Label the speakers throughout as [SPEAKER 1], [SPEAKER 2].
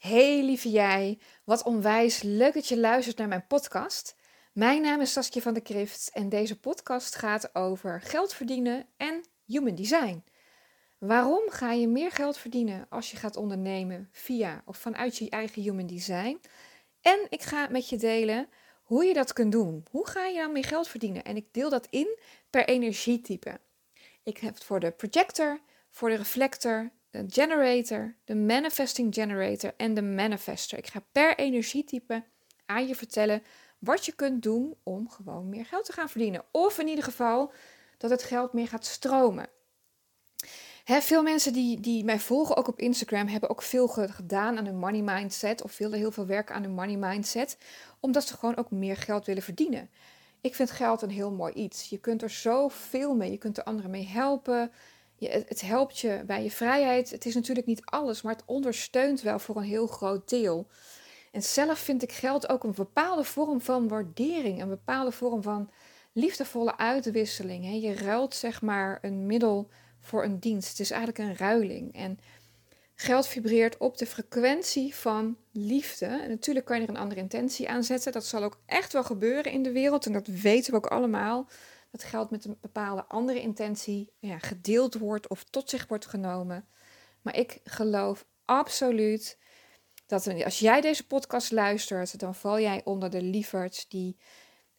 [SPEAKER 1] Hey lieve jij, wat onwijs leuk dat je luistert naar mijn podcast. Mijn naam is Saskia van der Krift en deze podcast gaat over geld verdienen en human design. Waarom ga je meer geld verdienen als je gaat ondernemen via of vanuit je eigen human design? En ik ga met je delen hoe je dat kunt doen. Hoe ga je dan meer geld verdienen? En ik deel dat in per energietype. Ik heb het voor de projector, voor de reflector, de generator, de manifesting generator en de manifester. Ik ga per energietype aan je vertellen wat je kunt doen om gewoon meer geld te gaan verdienen. Of in ieder geval dat het geld meer gaat stromen. veel mensen die, die mij volgen, ook op Instagram, hebben ook veel gedaan aan hun money mindset. Of willen heel veel werken aan hun money mindset. Omdat ze gewoon ook meer geld willen verdienen. Ik vind geld een heel mooi iets. Je kunt er zoveel mee. Je kunt er anderen mee helpen het helpt je bij je vrijheid. Het is natuurlijk niet alles, maar het ondersteunt wel voor een heel groot deel. En zelf vind ik geld ook een bepaalde vorm van waardering, een bepaalde vorm van liefdevolle uitwisseling. Je ruilt zeg maar een middel voor een dienst. Het is eigenlijk een ruiling. En geld vibreert op de frequentie van liefde. En natuurlijk kan je er een andere intentie aan zetten. Dat zal ook echt wel gebeuren in de wereld. En dat weten we ook allemaal dat geld met een bepaalde andere intentie ja, gedeeld wordt of tot zich wordt genomen. Maar ik geloof absoluut dat als jij deze podcast luistert, dan val jij onder de lieverds die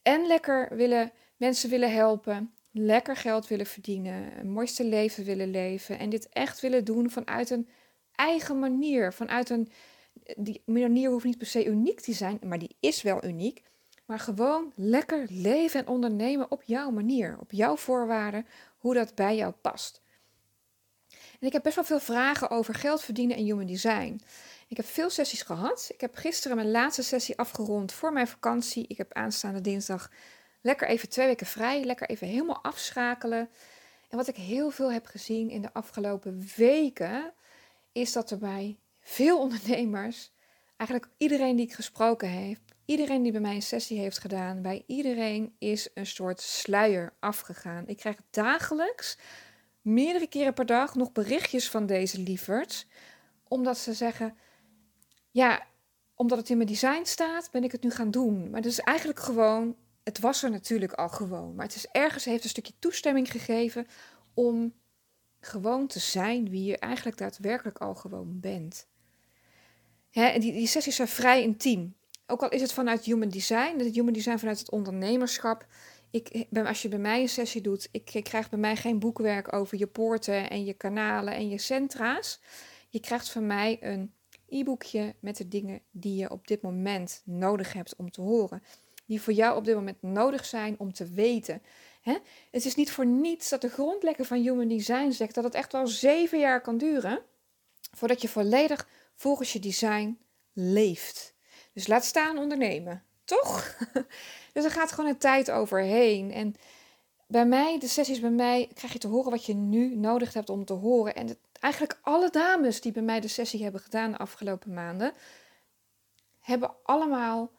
[SPEAKER 1] en lekker willen, mensen willen helpen, lekker geld willen verdienen, een mooiste leven willen leven en dit echt willen doen vanuit een eigen manier, vanuit een die manier hoeft niet per se uniek te zijn, maar die is wel uniek. Maar gewoon lekker leven en ondernemen op jouw manier, op jouw voorwaarden, hoe dat bij jou past. En ik heb best wel veel vragen over geld verdienen en human design. Ik heb veel sessies gehad. Ik heb gisteren mijn laatste sessie afgerond voor mijn vakantie. Ik heb aanstaande dinsdag lekker even twee weken vrij, lekker even helemaal afschakelen. En wat ik heel veel heb gezien in de afgelopen weken, is dat er bij veel ondernemers, eigenlijk iedereen die ik gesproken heb, Iedereen die bij mij een sessie heeft gedaan, bij iedereen is een soort sluier afgegaan. Ik krijg dagelijks, meerdere keren per dag, nog berichtjes van deze lieverds. Omdat ze zeggen, ja, omdat het in mijn design staat, ben ik het nu gaan doen. Maar het is eigenlijk gewoon, het was er natuurlijk al gewoon. Maar het is ergens, heeft een stukje toestemming gegeven om gewoon te zijn wie je eigenlijk daadwerkelijk al gewoon bent. Die, die sessies zijn vrij intiem. Ook al is het vanuit human design, het human design vanuit het ondernemerschap. Ik, als je bij mij een sessie doet, ik, krijg bij mij geen boekwerk over je poorten en je kanalen en je centra's. Je krijgt van mij een e-boekje met de dingen die je op dit moment nodig hebt om te horen. Die voor jou op dit moment nodig zijn om te weten. Het is niet voor niets dat de grondlegger van Human Design zegt dat het echt wel zeven jaar kan duren voordat je volledig volgens je design leeft. Dus laat staan ondernemen, toch? dus er gaat gewoon een tijd overheen. En bij mij, de sessies bij mij, krijg je te horen wat je nu nodig hebt om te horen. En eigenlijk alle dames die bij mij de sessie hebben gedaan de afgelopen maanden, hebben allemaal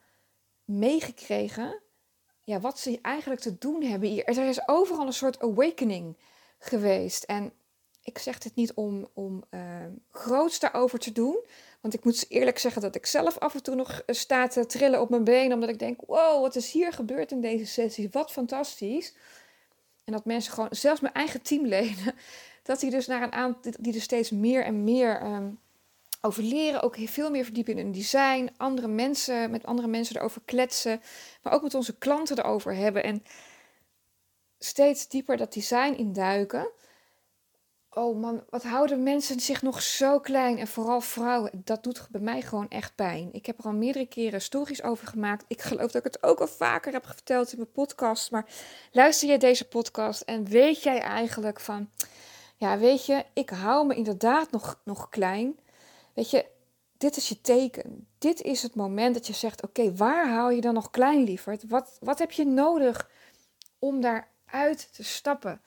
[SPEAKER 1] meegekregen ja, wat ze eigenlijk te doen hebben hier. Er is overal een soort awakening geweest. En ik zeg dit niet om, om uh, groots daarover te doen. Want ik moet eerlijk zeggen dat ik zelf af en toe nog eh, sta te trillen op mijn benen. Omdat ik denk, wow, wat is hier gebeurd in deze sessie? Wat fantastisch. En dat mensen gewoon, zelfs mijn eigen teamleden, dat die dus naar een aantal, die er steeds meer en meer um, over leren. Ook veel meer verdiepen in hun design. Andere mensen, met andere mensen erover kletsen. Maar ook met onze klanten erover hebben. En steeds dieper dat design induiken. Oh man, wat houden mensen zich nog zo klein en vooral vrouwen. Dat doet bij mij gewoon echt pijn. Ik heb er al meerdere keren stories over gemaakt. Ik geloof dat ik het ook al vaker heb verteld in mijn podcast. Maar luister jij deze podcast en weet jij eigenlijk van... Ja, weet je, ik hou me inderdaad nog, nog klein. Weet je, dit is je teken. Dit is het moment dat je zegt, oké, waar hou je dan nog klein, lieverd? Wat, wat heb je nodig om daaruit te stappen?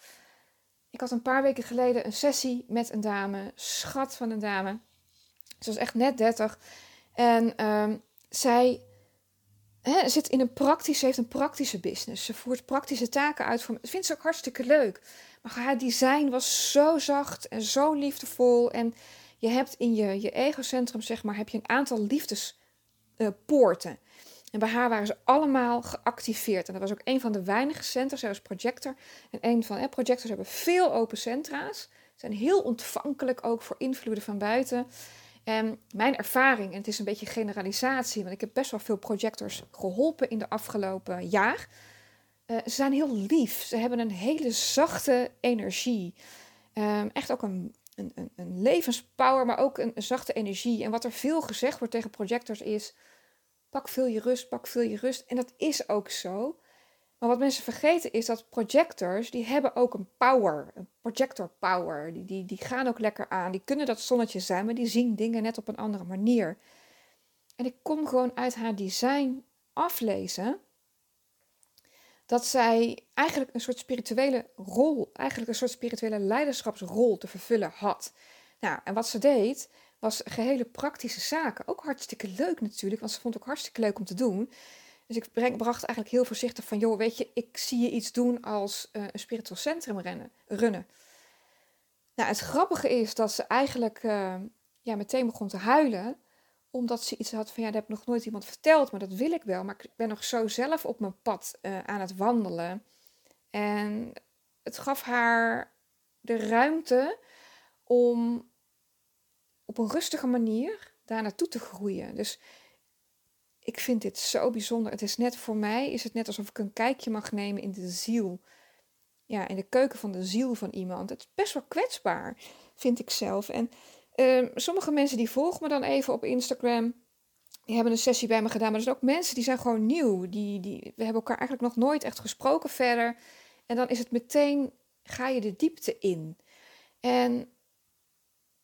[SPEAKER 1] Ik had een paar weken geleden een sessie met een dame, schat van een dame. Ze was echt net 30. En um, zij hè, zit in een praktische, heeft een praktische business. Ze voert praktische taken uit voor vindt ze ook hartstikke leuk. Maar haar design was zo zacht en zo liefdevol. En je hebt in je, je egocentrum, zeg maar, heb je een aantal liefdespoorten. En bij haar waren ze allemaal geactiveerd. En dat was ook een van de weinige centra. Zij projector. En een van projectors hebben veel open centra's. Zijn heel ontvankelijk ook voor invloeden van buiten. En mijn ervaring, en het is een beetje generalisatie, want ik heb best wel veel projectors geholpen in de afgelopen jaar. Uh, ze zijn heel lief. Ze hebben een hele zachte energie. Um, echt ook een, een, een, levenspower, maar ook een, zachte energie. En wat er veel gezegd wordt tegen projectors is: pak veel je rust, pak veel je rust. En dat is ook zo. Maar wat mensen vergeten is dat projectors, die hebben ook een power, een projector power. Die, die, die gaan ook lekker aan, die kunnen dat zonnetje zijn, maar die zien dingen net op een andere manier. En ik kon gewoon uit haar design aflezen dat zij eigenlijk een soort spirituele rol, eigenlijk een soort spirituele leiderschapsrol te vervullen had. Nou, en wat ze deed, was gehele praktische zaken. Ook hartstikke leuk natuurlijk, want ze vond het ook hartstikke leuk om te doen. Dus ik breng, bracht eigenlijk heel voorzichtig van, joh, weet je, ik zie je iets doen als uh, een spiritueel centrum rennen, runnen. Nou, het grappige is dat ze eigenlijk uh, ja, meteen begon te huilen, omdat ze iets had van, ja, dat heb nog nooit iemand verteld, maar dat wil ik wel. Maar ik ben nog zo zelf op mijn pad uh, aan het wandelen. En het gaf haar de ruimte om op een rustige manier daar naartoe te groeien. Dus ik vind dit zo bijzonder. Het is net voor mij, is het net alsof ik een kijkje mag nemen in de ziel. Ja, in de keuken van de ziel van iemand. Het is best wel kwetsbaar, vind ik zelf. En uh, sommige mensen die volgen me dan even op Instagram, die hebben een sessie bij me gedaan. Maar er zijn ook mensen die zijn gewoon nieuw. Die, die, we hebben elkaar eigenlijk nog nooit echt gesproken verder. En dan is het meteen, ga je de diepte in. En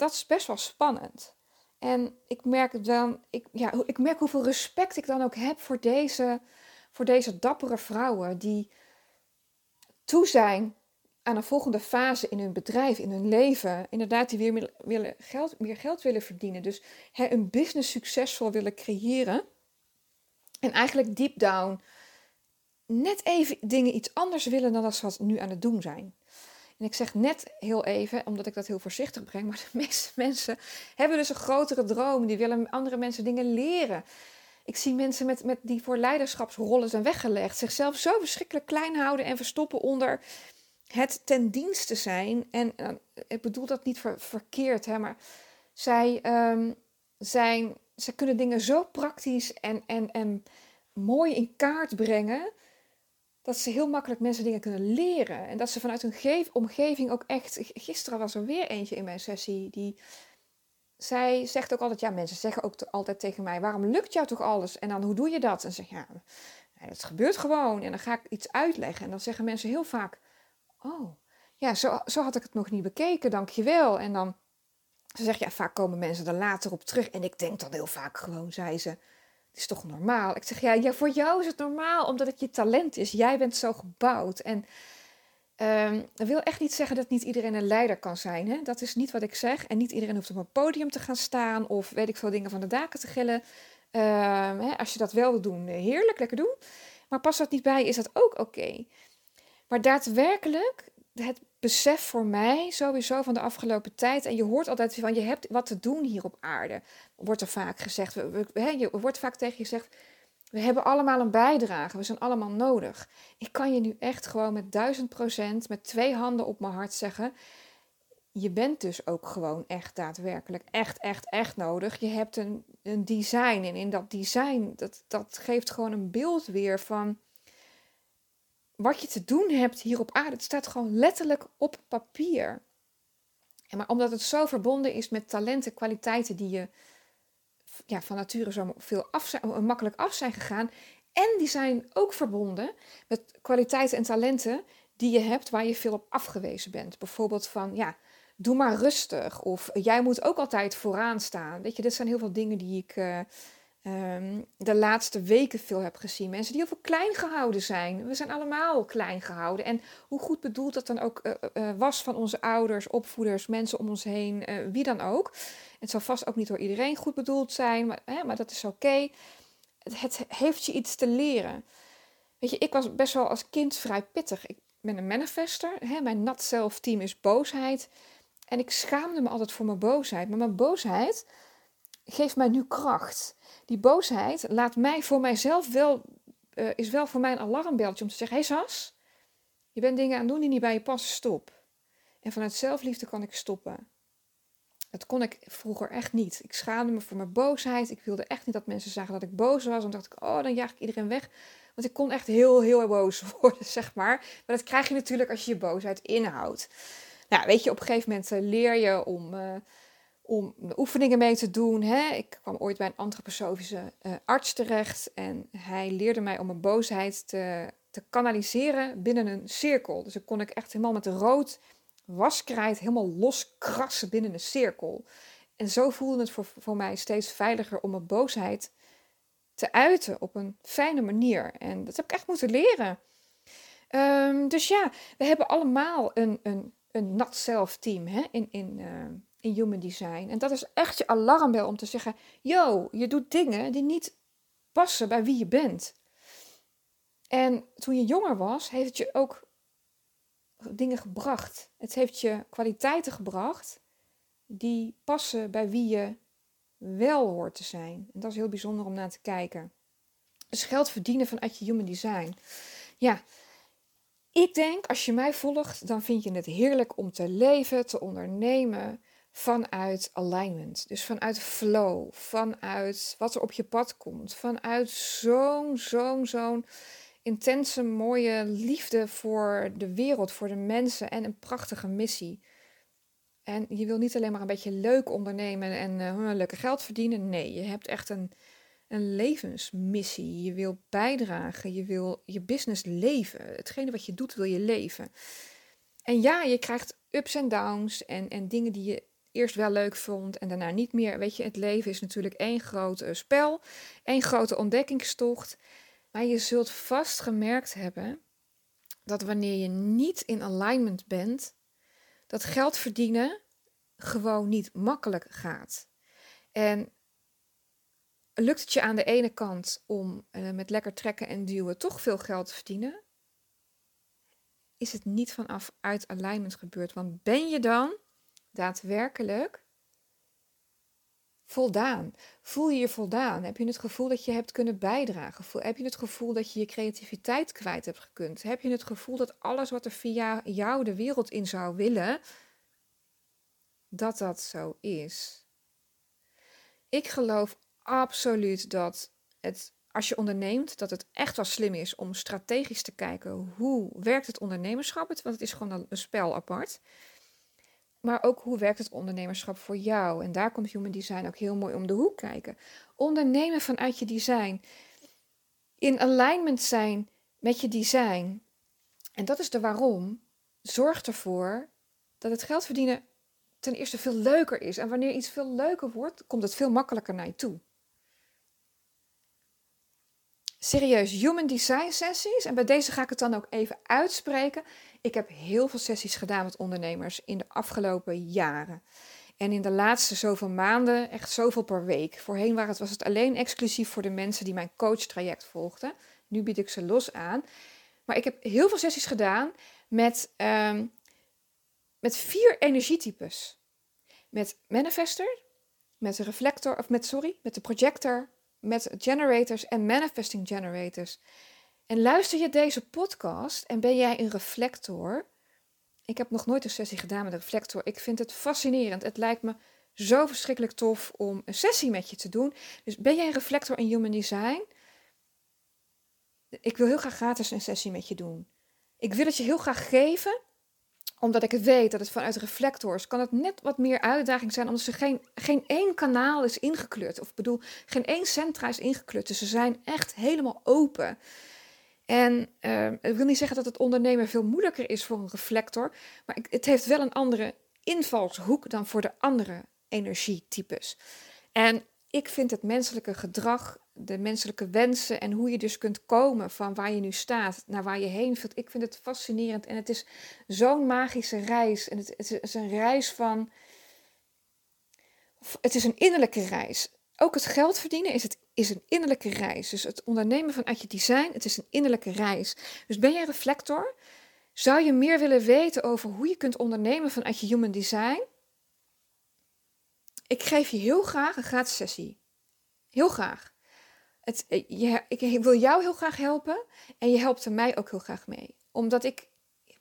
[SPEAKER 1] dat is best wel spannend. En ik merk dan, ik, ja, ik merk hoeveel respect ik dan ook heb voor deze, voor deze dappere vrouwen die toe zijn aan een volgende fase in hun bedrijf, in hun leven. Inderdaad, die weer meer, willen geld, meer geld willen verdienen. Dus hè, een business succesvol willen creëren. En eigenlijk deep down net even dingen iets anders willen dan dat ze wat nu aan het doen zijn. En ik zeg net heel even, omdat ik dat heel voorzichtig breng, maar de meeste mensen hebben dus een grotere droom. Die willen andere mensen dingen leren. Ik zie mensen met, met die voor leiderschapsrollen zijn weggelegd, zichzelf zo verschrikkelijk klein houden en verstoppen onder het ten dienste zijn. En uh, ik bedoel dat niet verkeerd, hè, maar zij, um, zijn, zij kunnen dingen zo praktisch en, en, en mooi in kaart brengen dat ze heel makkelijk mensen dingen kunnen leren. En dat ze vanuit hun omgeving ook echt. Gisteren was er weer eentje in mijn sessie die. Zij zegt ook altijd, ja, mensen zeggen ook altijd tegen mij: waarom lukt jou toch alles? En dan hoe doe je dat? En zeg ja, het gebeurt gewoon. En dan ga ik iets uitleggen. En dan zeggen mensen heel vaak: oh, ja, zo, zo had ik het nog niet bekeken, dankjewel. En dan ze zegt, ja, vaak komen mensen er later op terug. En ik denk dan heel vaak gewoon, zei ze, het is toch normaal? Ik zeg, ja, ja, voor jou is het normaal, omdat het je talent is. Jij bent zo gebouwd. En um, dat wil echt niet zeggen dat niet iedereen een leider kan zijn. Hè? Dat is niet wat ik zeg. En niet iedereen hoeft op een podium te gaan staan of weet ik veel dingen van de daken te gillen. Um, hè, als je dat wel wil doen, heerlijk, lekker doen. Maar pas dat niet bij, is dat ook oké. Maar daadwerkelijk, het besef voor mij sowieso van de afgelopen tijd. En je hoort altijd van je hebt wat te doen hier op aarde. Wordt er vaak gezegd. We, je wordt vaak tegen je gezegd. We hebben allemaal een bijdrage. We zijn allemaal nodig. Ik kan je nu echt gewoon met duizend procent, met twee handen op mijn hart zeggen. Je bent dus ook gewoon echt daadwerkelijk, echt, echt, echt nodig. Je hebt een, een design. En in dat design, dat, dat geeft gewoon een beeld weer van wat je te doen hebt hier op aarde. Het staat gewoon letterlijk op papier. En maar omdat het zo verbonden is met talenten, kwaliteiten die je ja, van nature zo veel af zijn, makkelijk af zijn gegaan. En die zijn ook verbonden met kwaliteiten en talenten die je hebt waar je veel op afgewezen bent. Bijvoorbeeld van, ja, doe maar rustig. Of jij moet ook altijd vooraan staan. Weet je, dit zijn heel veel dingen die ik... Uh, um, de laatste weken veel heb gezien. Mensen die heel veel klein gehouden zijn. We zijn allemaal klein gehouden. En hoe goed bedoeld dat dan ook uh, uh, was van onze ouders, opvoeders, mensen om ons heen, wie dan ook. Het zal vast ook niet door iedereen goed bedoeld zijn, maar, hè, maar dat is oké. Het, het, heeft je iets te leren. Weet je, ik was best wel als kind vrij pittig. Ik ben een manifester. Hè? Mijn nat zelf team is boosheid. En ik schaamde me altijd voor mijn boosheid. Maar mijn boosheid geeft mij nu kracht. Die boosheid laat mij voor mijzelf wel, uh, is wel voor mij een alarmbelletje om te zeggen: Hé hey Sas, je bent dingen aan het doen die niet bij je passen, stop. En vanuit zelfliefde kan ik stoppen. Dat kon ik vroeger echt niet. Ik schaamde me voor mijn boosheid. Ik wilde echt niet dat mensen zagen dat ik boos was. Dan dacht ik, oh, dan jaag ik iedereen weg. Want ik kon echt heel, heel boos worden, zeg maar. Maar dat krijg je natuurlijk als je je boosheid inhoudt. Nou, weet je, op een gegeven moment eh, leer je om, uh, om oefeningen mee te doen. Hè? Ik kwam ooit bij een antroposofische uh, arts terecht. En hij leerde mij om mijn boosheid te, te kanaliseren binnen een cirkel. Dus dan kon ik echt helemaal met rood waskrijt helemaal loskrassen binnen een cirkel. En zo voelde het voor, voor mij steeds veiliger om mijn boosheid te uiten op een fijne manier. En dat heb ik echt moeten leren. Um, dus ja, we hebben allemaal een, een, een nat self team hè, in, in, uh, in human design. En dat is echt je alarmbel om te zeggen: yo, je doet dingen die niet passen bij wie je bent. En toen je jonger was, heeft het je ook dingen gebracht. Het heeft je kwaliteiten gebracht die passen bij wie je wel hoort te zijn. En dat is heel bijzonder om naar te kijken. Dus geld verdienen vanuit je human design. Ja, ik denk als je mij volgt, dan vind je het heerlijk om te leven, te ondernemen vanuit alignment. Dus vanuit flow, vanuit wat er op je pad komt, vanuit zo'n, zo'n, zo'n intense, mooie liefde voor de wereld, voor de mensen en een prachtige missie. En je wil niet alleen maar een beetje leuk ondernemen en uh, geld verdienen. Nee, je hebt echt een, een levensmissie. Je wil bijdragen, je wil je business leven. Hetgene wat je doet, wil je leven. En ja, je krijgt ups en downs en, en dingen die je eerst wel leuk vond en daarna niet meer. Weet je, het leven is natuurlijk één groot uh, spel, één grote ontdekkingstocht. Maar je zult vast gemerkt hebben dat wanneer je niet in alignment bent, dat geld verdienen gewoon niet makkelijk gaat. En lukt het je aan de ene kant om uh, met lekker trekken en duwen toch veel geld te verdienen, is het niet vanaf uit alignment gebeurd. Want ben je dan daadwerkelijk voldaan? Voel je je voldaan? Heb je het gevoel dat je hebt kunnen bijdragen? Heb je het gevoel dat je je creativiteit kwijt hebt gekund? Heb je het gevoel dat alles wat er via jou de wereld in zou willen, dat dat zo is? Ik geloof absoluut dat het, als je onderneemt, dat het echt wel slim is om strategisch te kijken hoe werkt het ondernemerschap. Want het is gewoon een spel apart maar ook hoe werkt het ondernemerschap voor jou? En daar komt Human Design ook heel mooi om de hoek kijken. Ondernemen vanuit je design. In alignment zijn met je design. En dat is de waarom. Zorg ervoor dat het geld verdienen ten eerste veel leuker is. En wanneer iets veel leuker wordt, komt het veel makkelijker naar je toe. Serieus, human design sessies. En bij deze ga ik het dan ook even uitspreken. Ik heb heel veel sessies gedaan met ondernemers in de afgelopen jaren. En in de laatste zoveel maanden echt zoveel per week. Voorheen was het alleen exclusief voor de mensen die mijn coach-traject volgden. Nu bied ik ze los aan. Maar ik heb heel veel sessies gedaan met, um, met vier energietypes. Met manifester, met de reflector, of met, sorry, met de projector, met generators en manifesting generators. En luister je deze podcast en ben jij een reflector? Ik heb nog nooit een sessie gedaan met een reflector. Ik vind het fascinerend. Het lijkt me zo verschrikkelijk tof om een sessie met je te doen. Dus ben jij een reflector in Human Design? Ik wil heel graag gratis een sessie met je doen. Ik wil het je heel graag geven, omdat ik het weet dat het vanuit reflectors kan het net wat meer uitdaging zijn, omdat ze geen, geen één kanaal is ingekleurd. Of bedoel, geen één centra is ingekleurd. Dus ze zijn echt helemaal open. En ik wil niet zeggen dat het ondernemen veel moeilijker is voor een reflector, maar het heeft wel een andere invalshoek dan voor de andere energietypes. En ik vind het menselijke gedrag, de menselijke wensen en hoe je dus kunt komen van waar je nu staat naar waar je heen wilt, ik vind het fascinerend. En het is zo'n magische reis. En het, het is een reis van. Het is een innerlijke reis ook het geld verdienen is, het, is een innerlijke reis. Dus het ondernemen vanuit je design, het is een innerlijke reis. Dus ben je reflector? Zou je meer willen weten over hoe je kunt ondernemen vanuit je human design? ik geef je heel graag een gratis sessie. Heel graag. Het, eh, je, ik wil jou heel graag helpen en je helpt er mij ook heel graag mee. Omdat ik,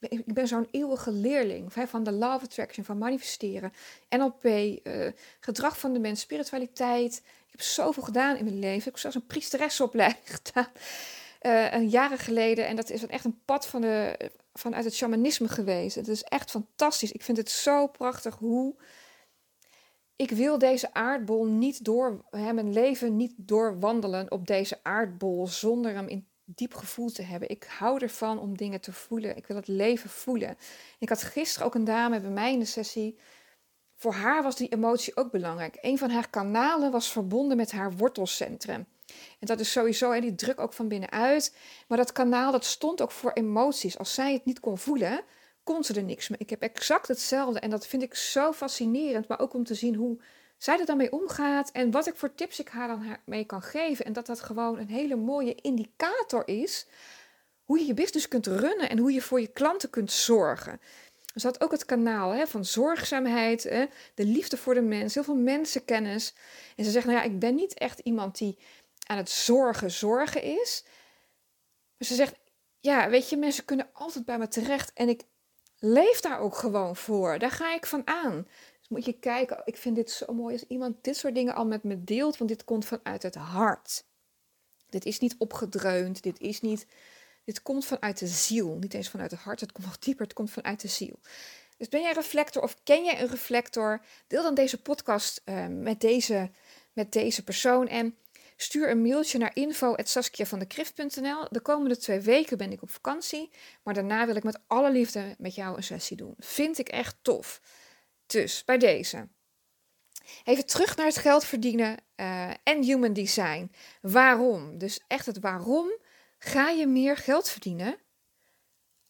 [SPEAKER 1] ik ben zo'n eeuwige leerling van de of Attraction, van manifesteren, NLP, uh, gedrag van de mens, spiritualiteit. Ik heb zoveel gedaan in mijn leven. Ik heb zelfs een priesteresopleiding gedaan. Uh, een jaren geleden. En dat is echt een pad van de, vanuit het shamanisme geweest. Het is echt fantastisch. Ik vind het zo prachtig hoe ik wil deze aardbol niet door, hè, mijn leven niet doorwandelen op deze aardbol zonder hem in diep gevoel te hebben. Ik hou ervan om dingen te voelen. Ik wil het leven voelen. Ik had gisteren ook een dame bij mij in de sessie. Voor haar was die emotie ook belangrijk. Een van haar kanalen was verbonden met haar wortelcentrum. En dat is sowieso, en die druk ook van binnenuit. Maar dat kanaal, dat stond ook voor emoties. Als zij het niet kon voelen, kon ze er niks mee. Ik heb exact hetzelfde en dat vind ik zo fascinerend. Maar ook om te zien hoe zij er dan mee omgaat en wat ik voor tips ik haar dan mee kan geven. En dat dat gewoon een hele mooie indicator is hoe je je business kunt runnen en hoe je voor je klanten kunt zorgen. Er zat ook het kanaal hè, van zorgzaamheid, hè, de liefde voor de mens, heel veel mensenkennis. En ze zegt, nou ja, ik ben niet echt iemand die aan het zorgen zorgen is. Maar ze zegt, ja, weet je, mensen kunnen altijd bij me terecht en ik leef daar ook gewoon voor. Daar ga ik van aan. Moet je kijken, ik vind dit zo mooi als iemand dit soort dingen al met me deelt, want dit komt vanuit het hart. Dit is niet opgedreund, dit is niet, dit komt vanuit de ziel, niet eens vanuit het hart, het komt nog dieper, het komt vanuit de ziel. Dus ben jij reflector of ken jij een reflector? Deel dan deze podcast uh, met, deze, met deze persoon en Stuur een mailtje naar info.saskiavandekrift.nl. De komende twee weken ben ik op vakantie, maar daarna wil ik met alle liefde met jou een sessie doen. Vind ik echt tof. Dus bij deze. Even terug naar het geld verdienen uh, en human design. Waarom? Dus echt het waarom ga je meer geld verdienen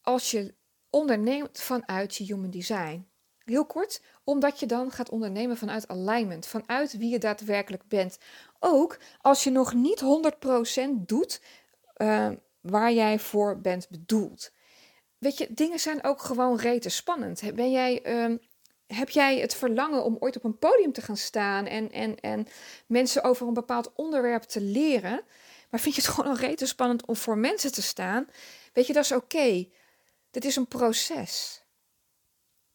[SPEAKER 1] als je onderneemt vanuit je human design? Heel kort, omdat je dan gaat ondernemen vanuit alignment, vanuit wie je daadwerkelijk bent. Ook als je nog niet 100% doet uh, waar jij voor bent bedoeld. Weet je, dingen zijn ook gewoon rete spannend. Ben jij, uh, heb jij het verlangen om ooit op een podium te gaan staan en, en, en mensen over een bepaald onderwerp te leren? Maar vind je het gewoon al rete spannend om voor mensen te staan? Weet je, dat is oké. Dit is een proces.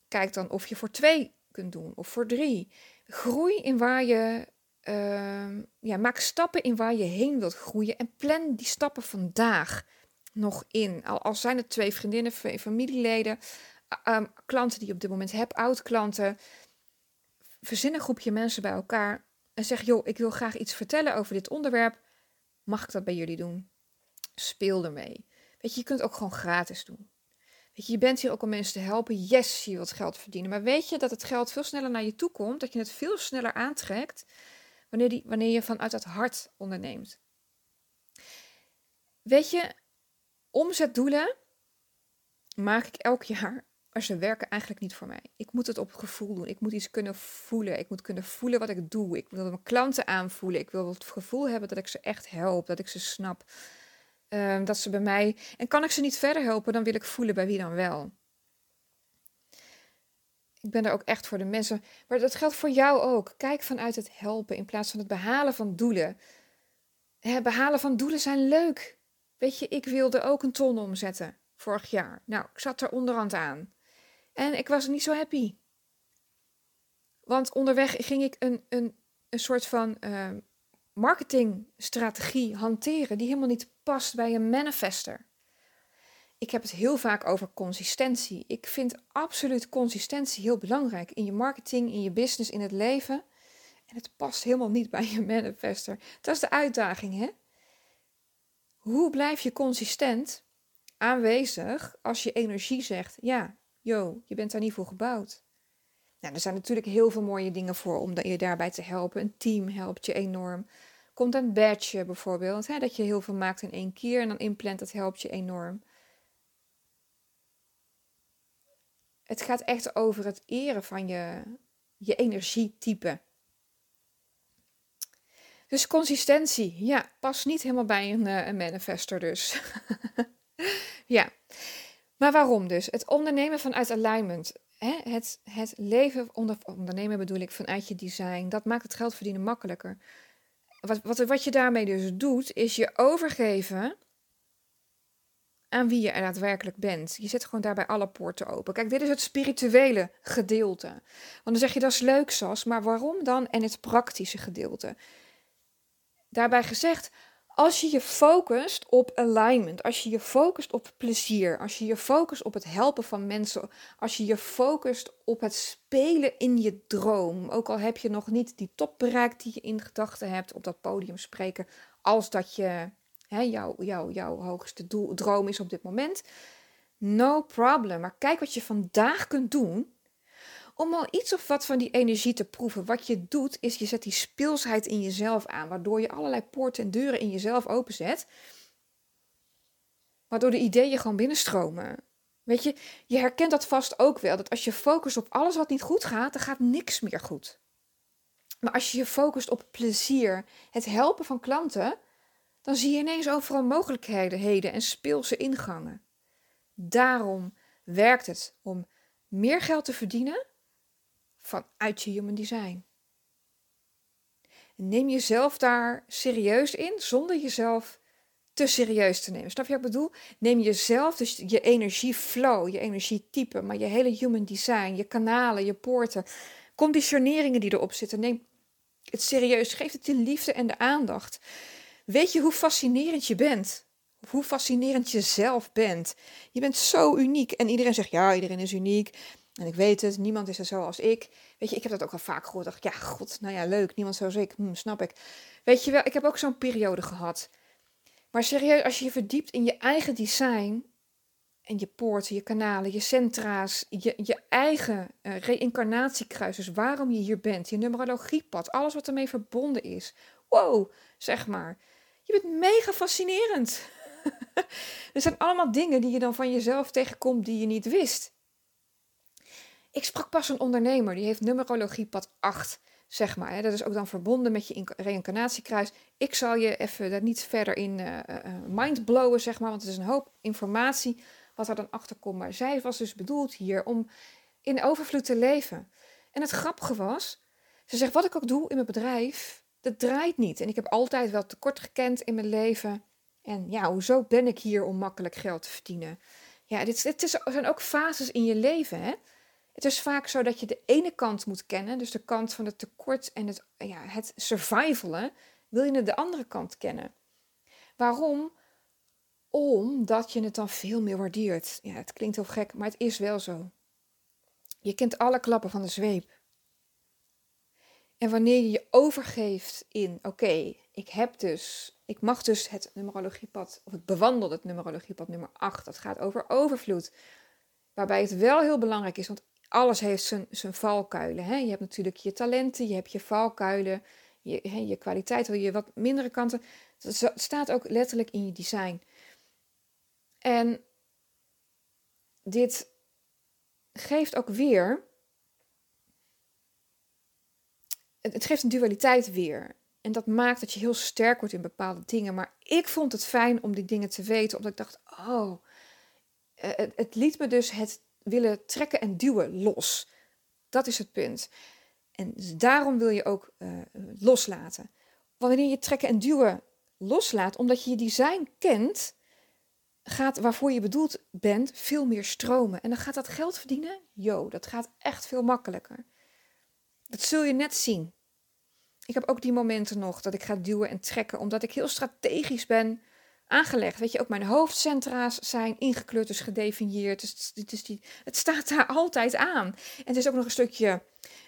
[SPEAKER 1] Kijk dan of je voor twee kunt doen of voor drie. Groei in waar je. Uh, ja, maak stappen in waar je heen wilt groeien en plan die stappen vandaag nog in. Al, al zijn het twee vriendinnen, familieleden, uh, klanten die je op dit moment hebt, oud-klanten. Verzin een groepje mensen bij elkaar en zeg: joh, ik wil graag iets vertellen over dit onderwerp. Mag ik dat bij jullie doen? Speel ermee. Weet je, je kunt het ook gewoon gratis doen. Weet je, je bent hier ook om mensen te helpen. Yes, je wilt geld verdienen. Maar weet je dat het geld veel sneller naar je toe komt? Dat je het veel sneller aantrekt wanneer, die, wanneer je vanuit het hart onderneemt. Weet je, omzetdoelen maak ik elk jaar. Maar ze werken eigenlijk niet voor mij. Ik moet het op gevoel doen. Ik moet iets kunnen voelen. Ik moet kunnen voelen wat ik doe. Ik wil mijn klanten aanvoelen. Ik wil het gevoel hebben dat ik ze echt help. Dat ik ze snap. Ehm, dat ze bij mij. En kan ik ze niet verder helpen, dan wil ik voelen bij wie dan wel. Ik ben er ook echt voor de mensen. Maar dat geldt voor jou ook. Kijk vanuit het helpen in plaats van het behalen van doelen. Het behalen van doelen zijn leuk. Weet je, ik wilde ook een ton omzetten vorig jaar. Nou, ik zat er onderhand aan. En ik was niet zo happy. Want onderweg ging ik een, een, een soort van uh, marketingstrategie hanteren die helemaal niet past bij een manifester. Ik heb het heel vaak over consistentie. Ik vind absoluut consistentie heel belangrijk in je marketing, in je business, in het leven. En het past helemaal niet bij je manifester. Dat is de uitdaging, hè? Hoe blijf je consistent aanwezig als je energie zegt: ja, yo, je bent daar niet voor gebouwd? Nou, er zijn natuurlijk heel veel mooie dingen voor om je daarbij te helpen. Een team helpt je enorm. Komt een badge bijvoorbeeld, hè, dat je heel veel maakt in één keer en dan inplant, dat helpt je enorm. Het gaat echt over het eren van je, je energietype. Dus consistentie, ja, past niet helemaal bij een, uh, een manifester dus. ja, maar waarom dus? Het ondernemen vanuit alignment. hè, het, het leven onder, ondernemen bedoel ik vanuit je design, dat maakt het geld verdienen makkelijker. Wat, wat, wat je daarmee dus doet, is je overgeven aan wie je er daadwerkelijk bent. Je zet gewoon daarbij alle poorten open. Kijk, dit is het spirituele gedeelte. Want dan zeg je dat is leuk, Sas, maar waarom dan? En het praktische gedeelte. Daarbij gezegd, als je je focust op alignment, als je je focust op plezier, als je je focust op het helpen van mensen, als je je focust op het spelen in je droom, ook al heb je nog niet die top bereikt die je in gedachten hebt op dat podium spreken, als dat je hè, jouw, jouw, jouw hoogste doel, droom is op dit moment, no problem. Maar kijk wat je vandaag kunt doen om al iets of wat van die energie te proeven. Wat je doet, is je zet die speelsheid in jezelf aan, waardoor je allerlei poorten en deuren in jezelf openzet. Waardoor de ideeën gewoon binnenstromen. Weet je, je herkent dat vast ook wel. Dat als je focust op alles wat niet goed gaat, dan gaat niks meer goed. Maar als je je focust op plezier, het helpen van klanten, dan zie je ineens overal mogelijkheden en speelse ingangen. Daarom werkt het om meer geld te verdienen vanuit je human design. Neem jezelf daar serieus in zonder jezelf te serieus te nemen. Snap je wat ik bedoel? Neem jezelf, dus je energieflow, je energietype, maar je hele human design, je kanalen, je poorten, conditioneringen die erop zitten. Neem het serieus. Geef het de liefde en de aandacht. Weet je hoe fascinerend je bent? Hoe fascinerend je zelf bent? Je bent zo uniek. En iedereen zegt, ja, iedereen is uniek. En ik weet het, niemand is er zoals ik. Weet je, ik heb dat ook al vaak gehoord. Dacht, ja, god, nou ja, leuk, niemand zoals ik. Hm, snap ik. Weet je wel, ik heb ook zo'n periode gehad. Maar serieus, als je je verdiept in je eigen design... en je poorten, je kanalen, je centra's... je, je eigen uh, dus waarom je hier bent... je numerologiepad, alles wat ermee verbonden is. Wow, zeg maar. Je bent mega fascinerend. er zijn allemaal dingen die je dan van jezelf tegenkomt die je niet wist. Ik sprak pas een ondernemer, die heeft numerologiepad 8, zeg maar. Hè. Dat is ook dan verbonden met je reïncarnatiekruis. Ik zal je even daar niet verder in uh, mindblowen, zeg maar, want het is een hoop informatie wat er dan achter komt. Maar zij was dus bedoeld hier om in overvloed te leven. En het grappige was, ze zegt, wat ik ook doe in mijn bedrijf, dat draait niet. En ik heb altijd wel tekort gekend in mijn leven. En ja, hoezo ben ik hier om makkelijk geld te verdienen? Ja, dit, dit is, zijn ook fases in je leven, hè? Het is vaak zo dat je de ene kant moet kennen, dus de kant van het tekort en het, ja, het survivalen, wil je de andere kant kennen. Waarom? Omdat je het dan veel meer waardeert. Ja, het klinkt heel gek, maar het is wel zo. Je kent alle klappen van de zweep. En wanneer je je overgeeft in, oké, ik heb dus, ik mag dus het numerologiepad, of het bewandel het numerologiepad nummer 8, dat gaat over overvloed. Waarbij het wel heel belangrijk is, want alles heeft zijn, zijn valkuilen. Hè? Je hebt natuurlijk je talenten, je hebt je valkuilen, je, hè, je kwaliteit, je wat mindere kanten. Dat staat ook letterlijk in je design. En dit geeft ook weer. Het geeft een dualiteit weer. En dat maakt dat je heel sterk wordt in bepaalde dingen. Maar ik vond het fijn om die dingen te weten, omdat ik dacht: oh, eh, het, het liet me dus het willen trekken en duwen los. Dat is het punt. En daarom wil je ook uh, loslaten. Wanneer je trekken en duwen loslaat, omdat je je design kent, gaat waarvoor je bedoeld bent veel meer stromen. En dan gaat dat geld verdienen, yo, dat gaat echt veel makkelijker. Dat zul je net zien. Ik heb ook die momenten nog dat ik ga duwen en trekken, omdat ik heel strategisch ben aangelegd. Weet je, ook mijn hoofdcentra's zijn ingekleurd, dus gedefinieerd. Dus die, het staat daar altijd aan. En het is ook nog een stukje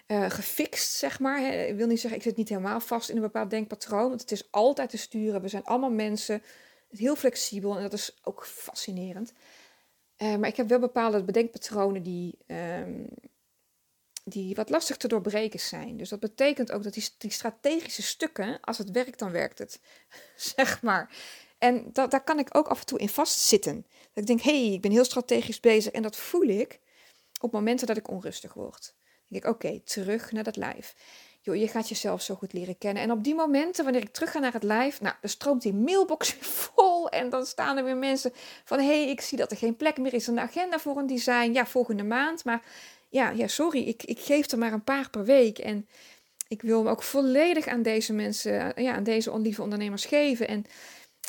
[SPEAKER 1] uh, gefixt, zeg maar. Ik wil niet zeggen, ik zit niet helemaal vast in een bepaald denkpatroon. Want het is altijd te sturen. We zijn allemaal mensen. Heel flexibel en dat is ook fascinerend. Uh, maar ik heb wel bepaalde bedenkpatronen die, um, die wat lastig te doorbreken zijn. Dus dat betekent ook dat die, die strategische stukken, als het werkt, dan werkt het. zeg maar. En daar kan ik ook af en toe in vastzitten. Dat ik denk, hé, hey, ik ben heel strategisch bezig. En dat voel ik op momenten dat ik onrustig word. Dan denk ik, oké, terug naar dat lijf. Joh, je gaat jezelf zo goed leren kennen. En op die momenten, wanneer ik terug ga naar het lijf, nou, dan stroomt die mailbox weer vol. En dan staan er weer mensen van, hé, hey, ik zie dat er geen plek meer is in de agenda voor een design. Ja, volgende maand. Maar ja, ja sorry, ik, ik geef er maar een paar per week. En ik wil hem ook volledig aan deze mensen, ja, aan deze lieve ondernemers geven. En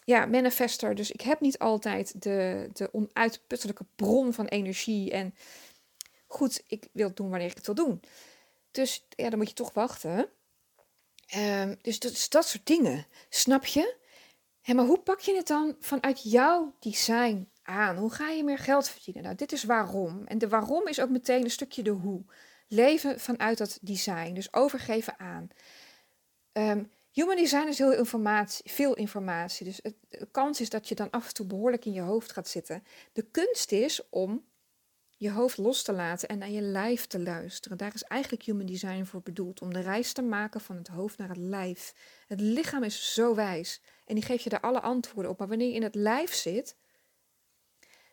[SPEAKER 1] ja, manifester. Dus ik heb niet altijd de, de onuitputtelijke bron van energie. En goed, ik wil het doen wanneer ik het wil doen. Dus ja, dan moet je toch wachten. Um, dus dat, dat soort dingen. Snap je? Maar hoe pak je het dan vanuit jouw design aan? Hoe ga je meer geld verdienen? Nou, dit is waarom. En de waarom is ook meteen een stukje de hoe. Leven vanuit dat design. Dus overgeven aan. Um, human design is heel informatie, veel informatie. Dus het, de kans is dat je dan af en toe behoorlijk in je hoofd gaat zitten. De kunst is om je hoofd los te laten en naar je lijf te luisteren. Daar is eigenlijk human design voor bedoeld. Om de reis te maken van het hoofd naar het lijf. Het lichaam is zo wijs. En die geeft je daar alle antwoorden op. Maar wanneer je in het lijf zit,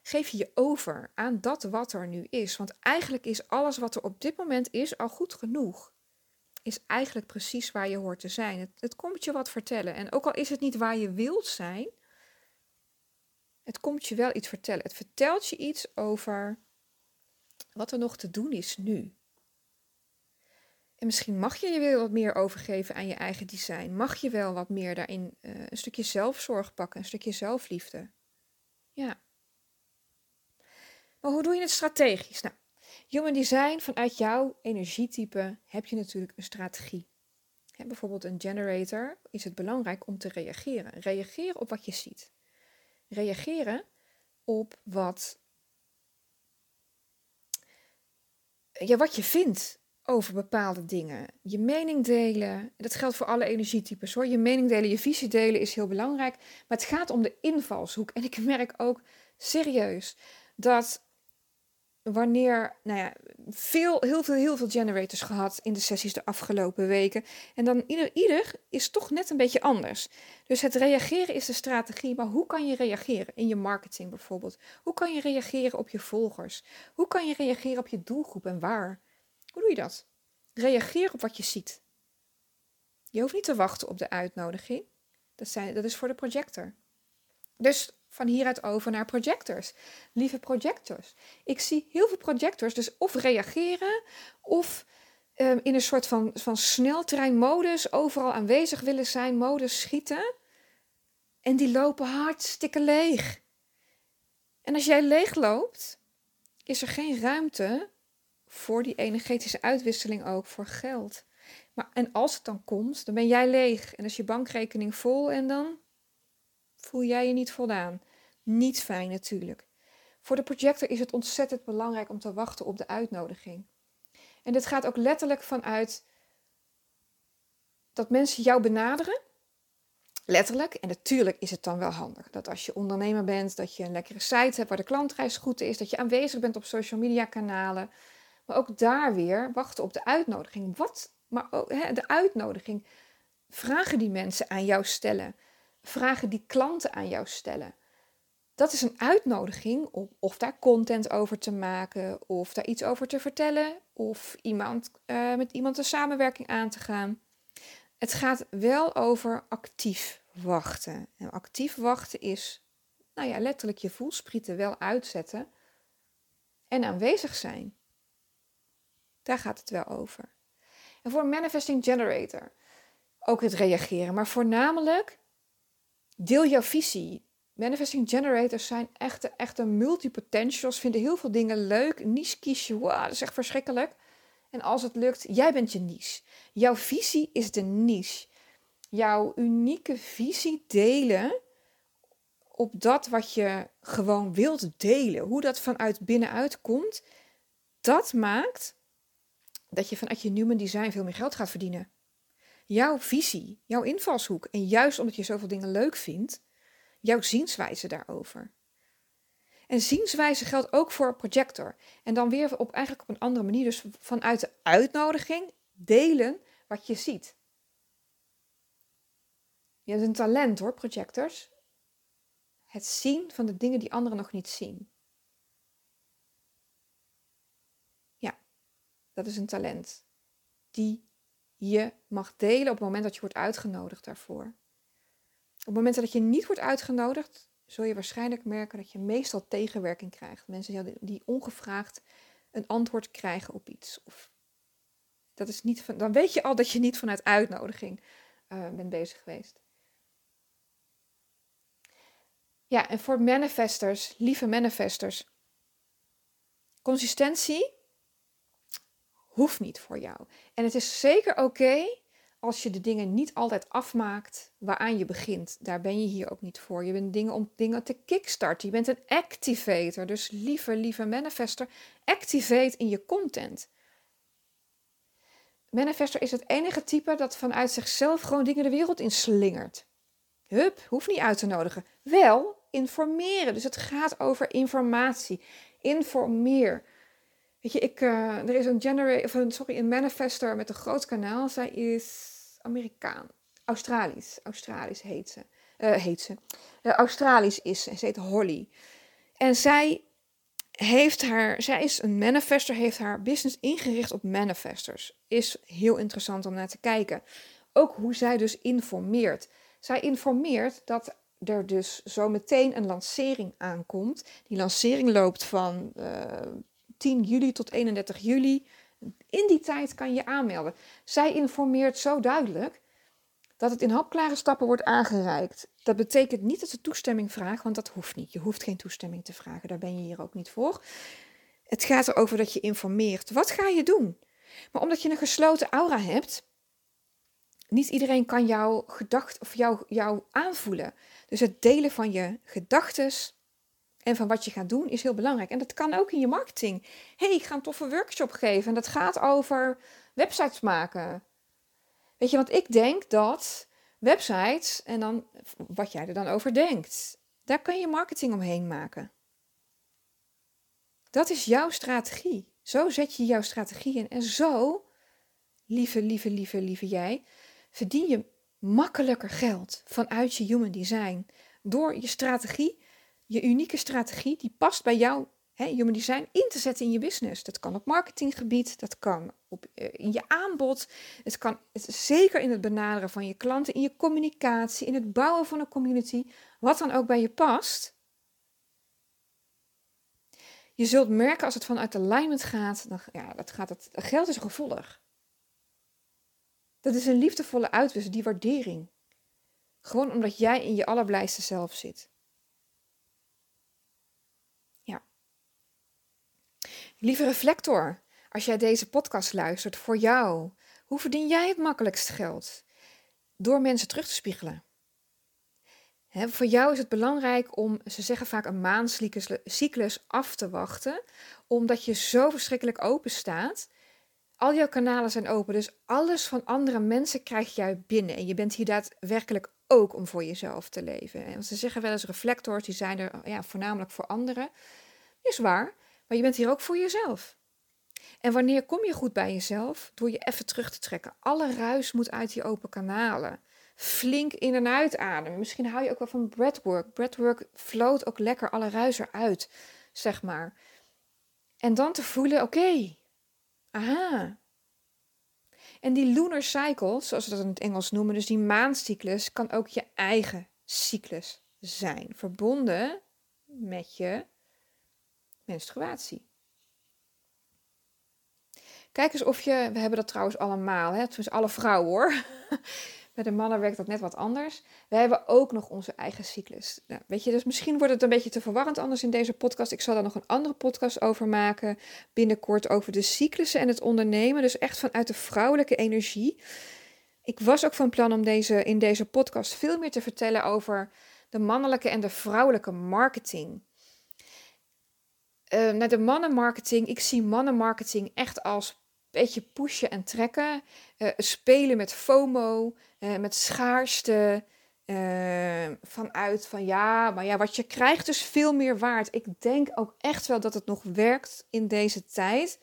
[SPEAKER 1] geef je je over aan dat wat er nu is. Want eigenlijk is alles wat er op dit moment is al goed genoeg. Is eigenlijk precies waar je hoort te zijn. Het, komt je wat vertellen. En ook al is het niet waar je wilt zijn, het komt je wel iets vertellen. Het vertelt je iets over wat er nog te doen is nu. En misschien mag je je wel wat meer overgeven aan je eigen design. Mag je wel wat meer daarin uh, een stukje zelfzorg pakken, een stukje zelfliefde. Ja. Maar hoe doe je het strategisch? Nou, human design vanuit jouw energietype heb je natuurlijk een strategie. Bijvoorbeeld een generator is het belangrijk om te reageren. Reageren op wat je ziet. Reageren op wat, ja, wat je vindt over bepaalde dingen. Je mening delen, dat geldt voor alle energietypes hoor. Je mening delen, je visie delen is heel belangrijk. Maar het gaat om de invalshoek. En ik merk ook serieus dat wanneer, nou ja, veel, heel veel, heel veel generators gehad in de sessies de afgelopen weken. En dan ieder, ieder is toch net een beetje anders. Dus het reageren is de strategie, maar hoe kan je reageren in je marketing bijvoorbeeld? Hoe kan je reageren op je volgers? Hoe kan je reageren op je doelgroep en waar? Hoe doe je dat? Reageer op wat je ziet. Je hoeft niet te wachten op de uitnodiging. Dat, zijn, dat is voor de projector. Dus van hieruit over naar projectors. Lieve projectors. Ik zie heel veel projectors dus of reageren of um, in een soort van, van sneltreinmodus overal aanwezig willen zijn, modus schieten. En die lopen hartstikke leeg. En als jij leeg loopt, is er geen ruimte voor die energetische uitwisseling ook, voor geld. Maar, en als het dan komt, dan ben jij leeg en is je bankrekening vol en dan voel jij je niet voldaan. Niet fijn natuurlijk. Voor de projector is het ontzettend belangrijk om te wachten op de uitnodiging. En dit gaat ook letterlijk vanuit dat mensen jou benaderen. Letterlijk. En natuurlijk is het dan wel handig dat als je ondernemer bent, dat je een lekkere site hebt waar de klantreis goed is, dat je aanwezig bent op social media kanalen. Maar ook daar weer wachten op de uitnodiging. Wat, maar ook, hè, de uitnodiging. Vragen die mensen aan jou stellen. Vragen die klanten aan jou stellen dat is een uitnodiging om of daar content over te maken, of daar iets over te vertellen, of iemand, uh, met iemand een samenwerking aan te gaan. Het gaat wel over actief wachten. En actief wachten is, nou ja, letterlijk je voelsprieten wel uitzetten en aanwezig zijn. Daar gaat het wel over. En voor manifesting generator ook het reageren, maar voornamelijk deel jouw visie. Manifesting generators zijn echte, echte multipotentials, vinden heel veel dingen leuk. Niche kies wow, dat is echt verschrikkelijk. En als het lukt, jij bent je niche. Jouw visie is de niche. Jouw unieke visie delen op dat wat je gewoon wilt delen. Hoe dat vanuit binnenuit komt, dat maakt dat je vanuit je Newman Design veel meer geld gaat verdienen. Jouw visie, jouw invalshoek. En juist omdat je zoveel dingen leuk vindt, jouw zienswijze daarover. En zienswijze geldt ook voor projector. En dan weer op, eigenlijk op een andere manier. Dus vanuit de uitnodiging delen wat je ziet. Je hebt een talent hoor, projectors. Het zien van de dingen die anderen nog niet zien. Ja, dat is een talent. Die je mag delen op het moment dat je wordt uitgenodigd daarvoor. Op het moment dat je niet wordt uitgenodigd, zul je waarschijnlijk merken dat je meestal tegenwerking krijgt. Mensen die ongevraagd een antwoord krijgen op iets. Of dat is niet van, dan weet je al dat je niet vanuit uitnodiging uh, bent bezig geweest. Ja, en voor manifestors, lieve manifestors, consistentie hoeft niet voor jou. En het is zeker oké als je de dingen niet altijd afmaakt waaraan je begint. Daar ben je hier ook niet voor. Je bent dingen om dingen te kickstarten. Je bent een activator. Dus lieve, lieve manifester, activate in je content. Manifester is het enige type dat vanuit zichzelf gewoon dingen de wereld in slingert. Hup, hoeft niet uit te nodigen. Wel informeren. Dus het gaat over informatie. Informeer. Weet je, ik, uh, er is een, genera of een, sorry, een manifester met een groot kanaal. Zij is Amerikaan. Australisch. Australisch heet ze. Uh, heet ze. Uh, Australisch is ze. Ze heet Holly. En zij heeft haar, zij is een manifester, heeft haar business ingericht op manifestors. Is heel interessant om naar te kijken. Ook hoe zij dus informeert. Zij informeert dat er dus zo meteen een lancering aankomt. Die lancering loopt van 10 juli tot 31 juli. In die tijd kan je aanmelden. Zij informeert zo duidelijk dat het in hapklare stappen wordt aangereikt. Dat betekent niet dat ze toestemming vraagt, want dat hoeft niet. Je hoeft geen toestemming te vragen, daar ben je hier ook niet voor. Het gaat erover dat je informeert. Wat ga je doen? Maar omdat je een gesloten aura hebt, niet iedereen kan jouw gedacht of jou, jou aanvoelen. Dus het delen van je gedachten en van wat je gaat doen is heel belangrijk. En dat kan ook in je marketing. hey, ik ga een toffe workshop geven en dat gaat over websites maken. Weet je, want ik denk dat websites en dan wat jij er dan over denkt, daar kan je marketing omheen maken. Dat is jouw strategie. Zo zet je jouw strategie in. En zo, lieve, lieve, lieve, lieve jij, verdien je makkelijker geld vanuit je human design. Door je strategie, je unieke strategie, die past bij jouw hè, human design in te zetten in je business. Dat kan op marketinggebied, dat kan op, uh, in je aanbod, het kan zeker in het benaderen van je klanten, in je communicatie, in het bouwen van een community, wat dan ook bij je past. Je zult merken als het vanuit alignment gaat, dan ja, dat gaat het, geld is een gevolg. Dat is een liefdevolle uitwisseling, die waardering. Gewoon omdat jij in je allerblijste zelf zit. Lieve reflector, als jij deze podcast luistert voor jou, hoe verdien jij het makkelijkst geld? Door mensen terug te spiegelen. voor jou is het belangrijk om, ze zeggen vaak een maancyclus af te wachten, omdat je zo verschrikkelijk open staat al jouw kanalen zijn open, dus alles van andere mensen krijg jij binnen. En je bent hier daadwerkelijk ook om voor jezelf te leven. En ze zeggen wel eens reflectors, die zijn er ja, voornamelijk voor anderen. Is waar, maar je bent hier ook voor jezelf. En wanneer kom je goed bij jezelf? Door je even terug te trekken. Alle ruis moet uit die open kanalen. Flink in en uitademen. Misschien hou je ook wel van breathwork. Breathwork floot ook lekker alle ruis eruit, zeg maar. En dan te voelen, oké, Aha. En die lunar cycle, zoals we dat in het Engels noemen, dus die maancyclus, kan ook je eigen cyclus zijn. Verbonden met je menstruatie. Kijk eens of je, we hebben dat trouwens allemaal, hè, tenminste alle vrouwen hoor. Bij de mannen werkt dat net wat anders. We hebben ook nog onze eigen cyclus. Nou, weet je, dus misschien wordt het een beetje te verwarrend anders in deze podcast. Ik zal daar nog een andere podcast over maken binnenkort over de cyclussen en het ondernemen. Dus echt vanuit de vrouwelijke energie. Ik was ook van plan om deze, in deze podcast veel meer te vertellen over de mannelijke en de vrouwelijke marketing. Uh, naar de mannenmarketing. Ik zie mannenmarketing echt als beetje pushen en trekken. Uh, spelen met FOMO, uh, met schaarste. Uh, vanuit van ja, maar ja, wat je krijgt is veel meer waard. Ik denk ook echt wel dat het nog werkt in deze tijd.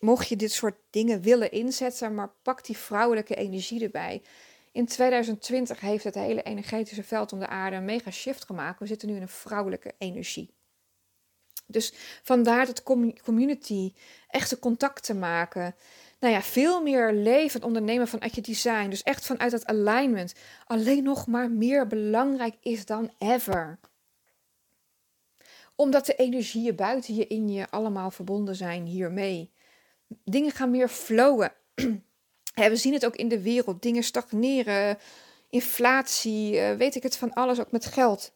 [SPEAKER 1] Mocht je dit soort dingen willen inzetten, maar pak die vrouwelijke energie erbij. In 2020 heeft het hele energetische veld om de aarde een mega shift gemaakt. We zitten nu in een vrouwelijke energie. Dus vandaar dat community, echte contacten maken. Nou ja, veel meer leven, ondernemen vanuit je design. Dus echt vanuit dat alignment. Alleen nog maar meer belangrijk is dan ever. Omdat de energieën buiten je, in je allemaal verbonden zijn hiermee. Dingen gaan meer flowen. we zien het ook in de wereld. Dingen stagneren, inflatie, eh, weet ik het van alles, ook met geld.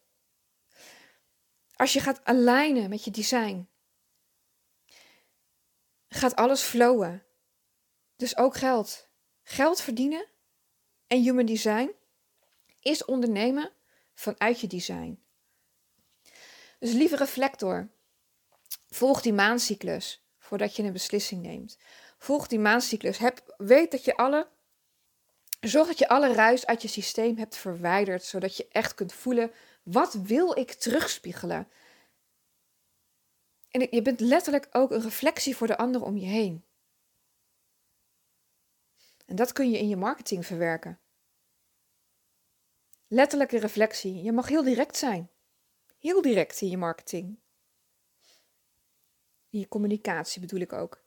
[SPEAKER 1] Als je gaat alignen met je design, gaat alles flowen. Dus ook geld. Geld verdienen en human design is ondernemen vanuit je design. Dus lieve reflector, volg die maancyclus voordat je een beslissing neemt. Volg die maancyclus. Heb, weet dat je alle, zorg dat je alle ruis uit je systeem hebt verwijderd, zodat je echt kunt voelen, wat wil ik terugspiegelen? En je bent letterlijk ook een reflectie voor de anderen om je heen. En dat kun je in je marketing verwerken. Letterlijke reflectie. Je mag heel direct zijn. Heel direct in je marketing. In je communicatie bedoel ik ook.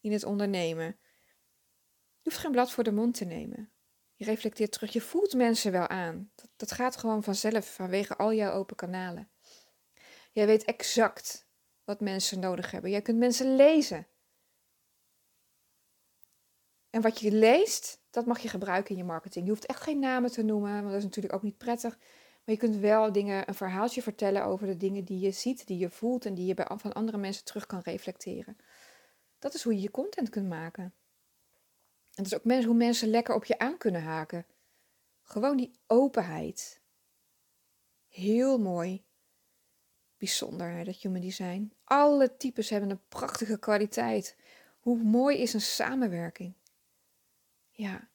[SPEAKER 1] In het ondernemen. Je hoeft geen blad voor de mond te nemen. Je reflecteert terug. Je voelt mensen wel aan. Dat, dat gaat gewoon vanzelf vanwege al jouw open kanalen. Jij weet exact wat mensen nodig hebben. Jij kunt mensen lezen. En wat je leest, dat mag je gebruiken in je marketing. Je hoeft echt geen namen te noemen, want dat is natuurlijk ook niet prettig. Maar je kunt wel dingen, een verhaaltje vertellen over de dingen die je ziet, die je voelt en die je bij, van andere mensen terug kan reflecteren. Dat is hoe je je content kunt maken. Dat is ook hoe mensen lekker op je aan kunnen haken. Gewoon die openheid. Heel mooi. Bijzonder, dat human design. Alle types hebben een prachtige kwaliteit. Hoe mooi is een samenwerking? Ja.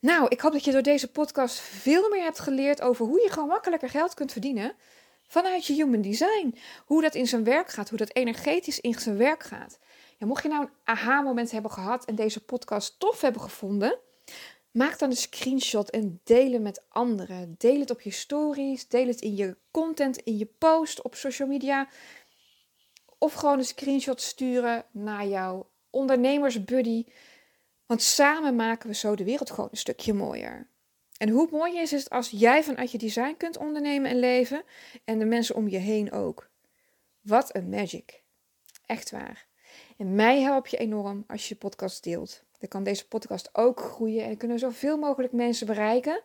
[SPEAKER 1] Nou, ik hoop dat je door deze podcast veel meer hebt geleerd over hoe je gewoon makkelijker geld kunt verdienen vanuit je human design. Hoe dat in zijn werk gaat, hoe dat energetisch in zijn werk gaat. Ja, mocht je nou een aha-moment hebben gehad en deze podcast tof hebben gevonden, maak dan een screenshot en deel het met anderen. Deel het op je stories, deel het in je content, in je post op social media. Of gewoon een screenshot sturen naar jouw ondernemersbuddy want samen maken we zo de wereld gewoon een stukje mooier. En hoe mooi is het als jij vanuit je design kunt ondernemen en leven en de mensen om je heen ook. Wat een magic. Echt waar. En mij help je enorm als je de podcast deelt. Dan kan deze podcast ook groeien en kunnen zoveel mogelijk mensen bereiken.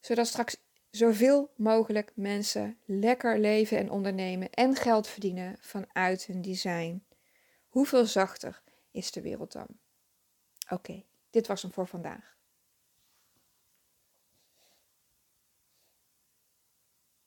[SPEAKER 1] Zodat straks zoveel mogelijk mensen lekker leven en ondernemen en geld verdienen vanuit hun design. Hoeveel zachter is de wereld dan? Oké, dit was hem voor vandaag.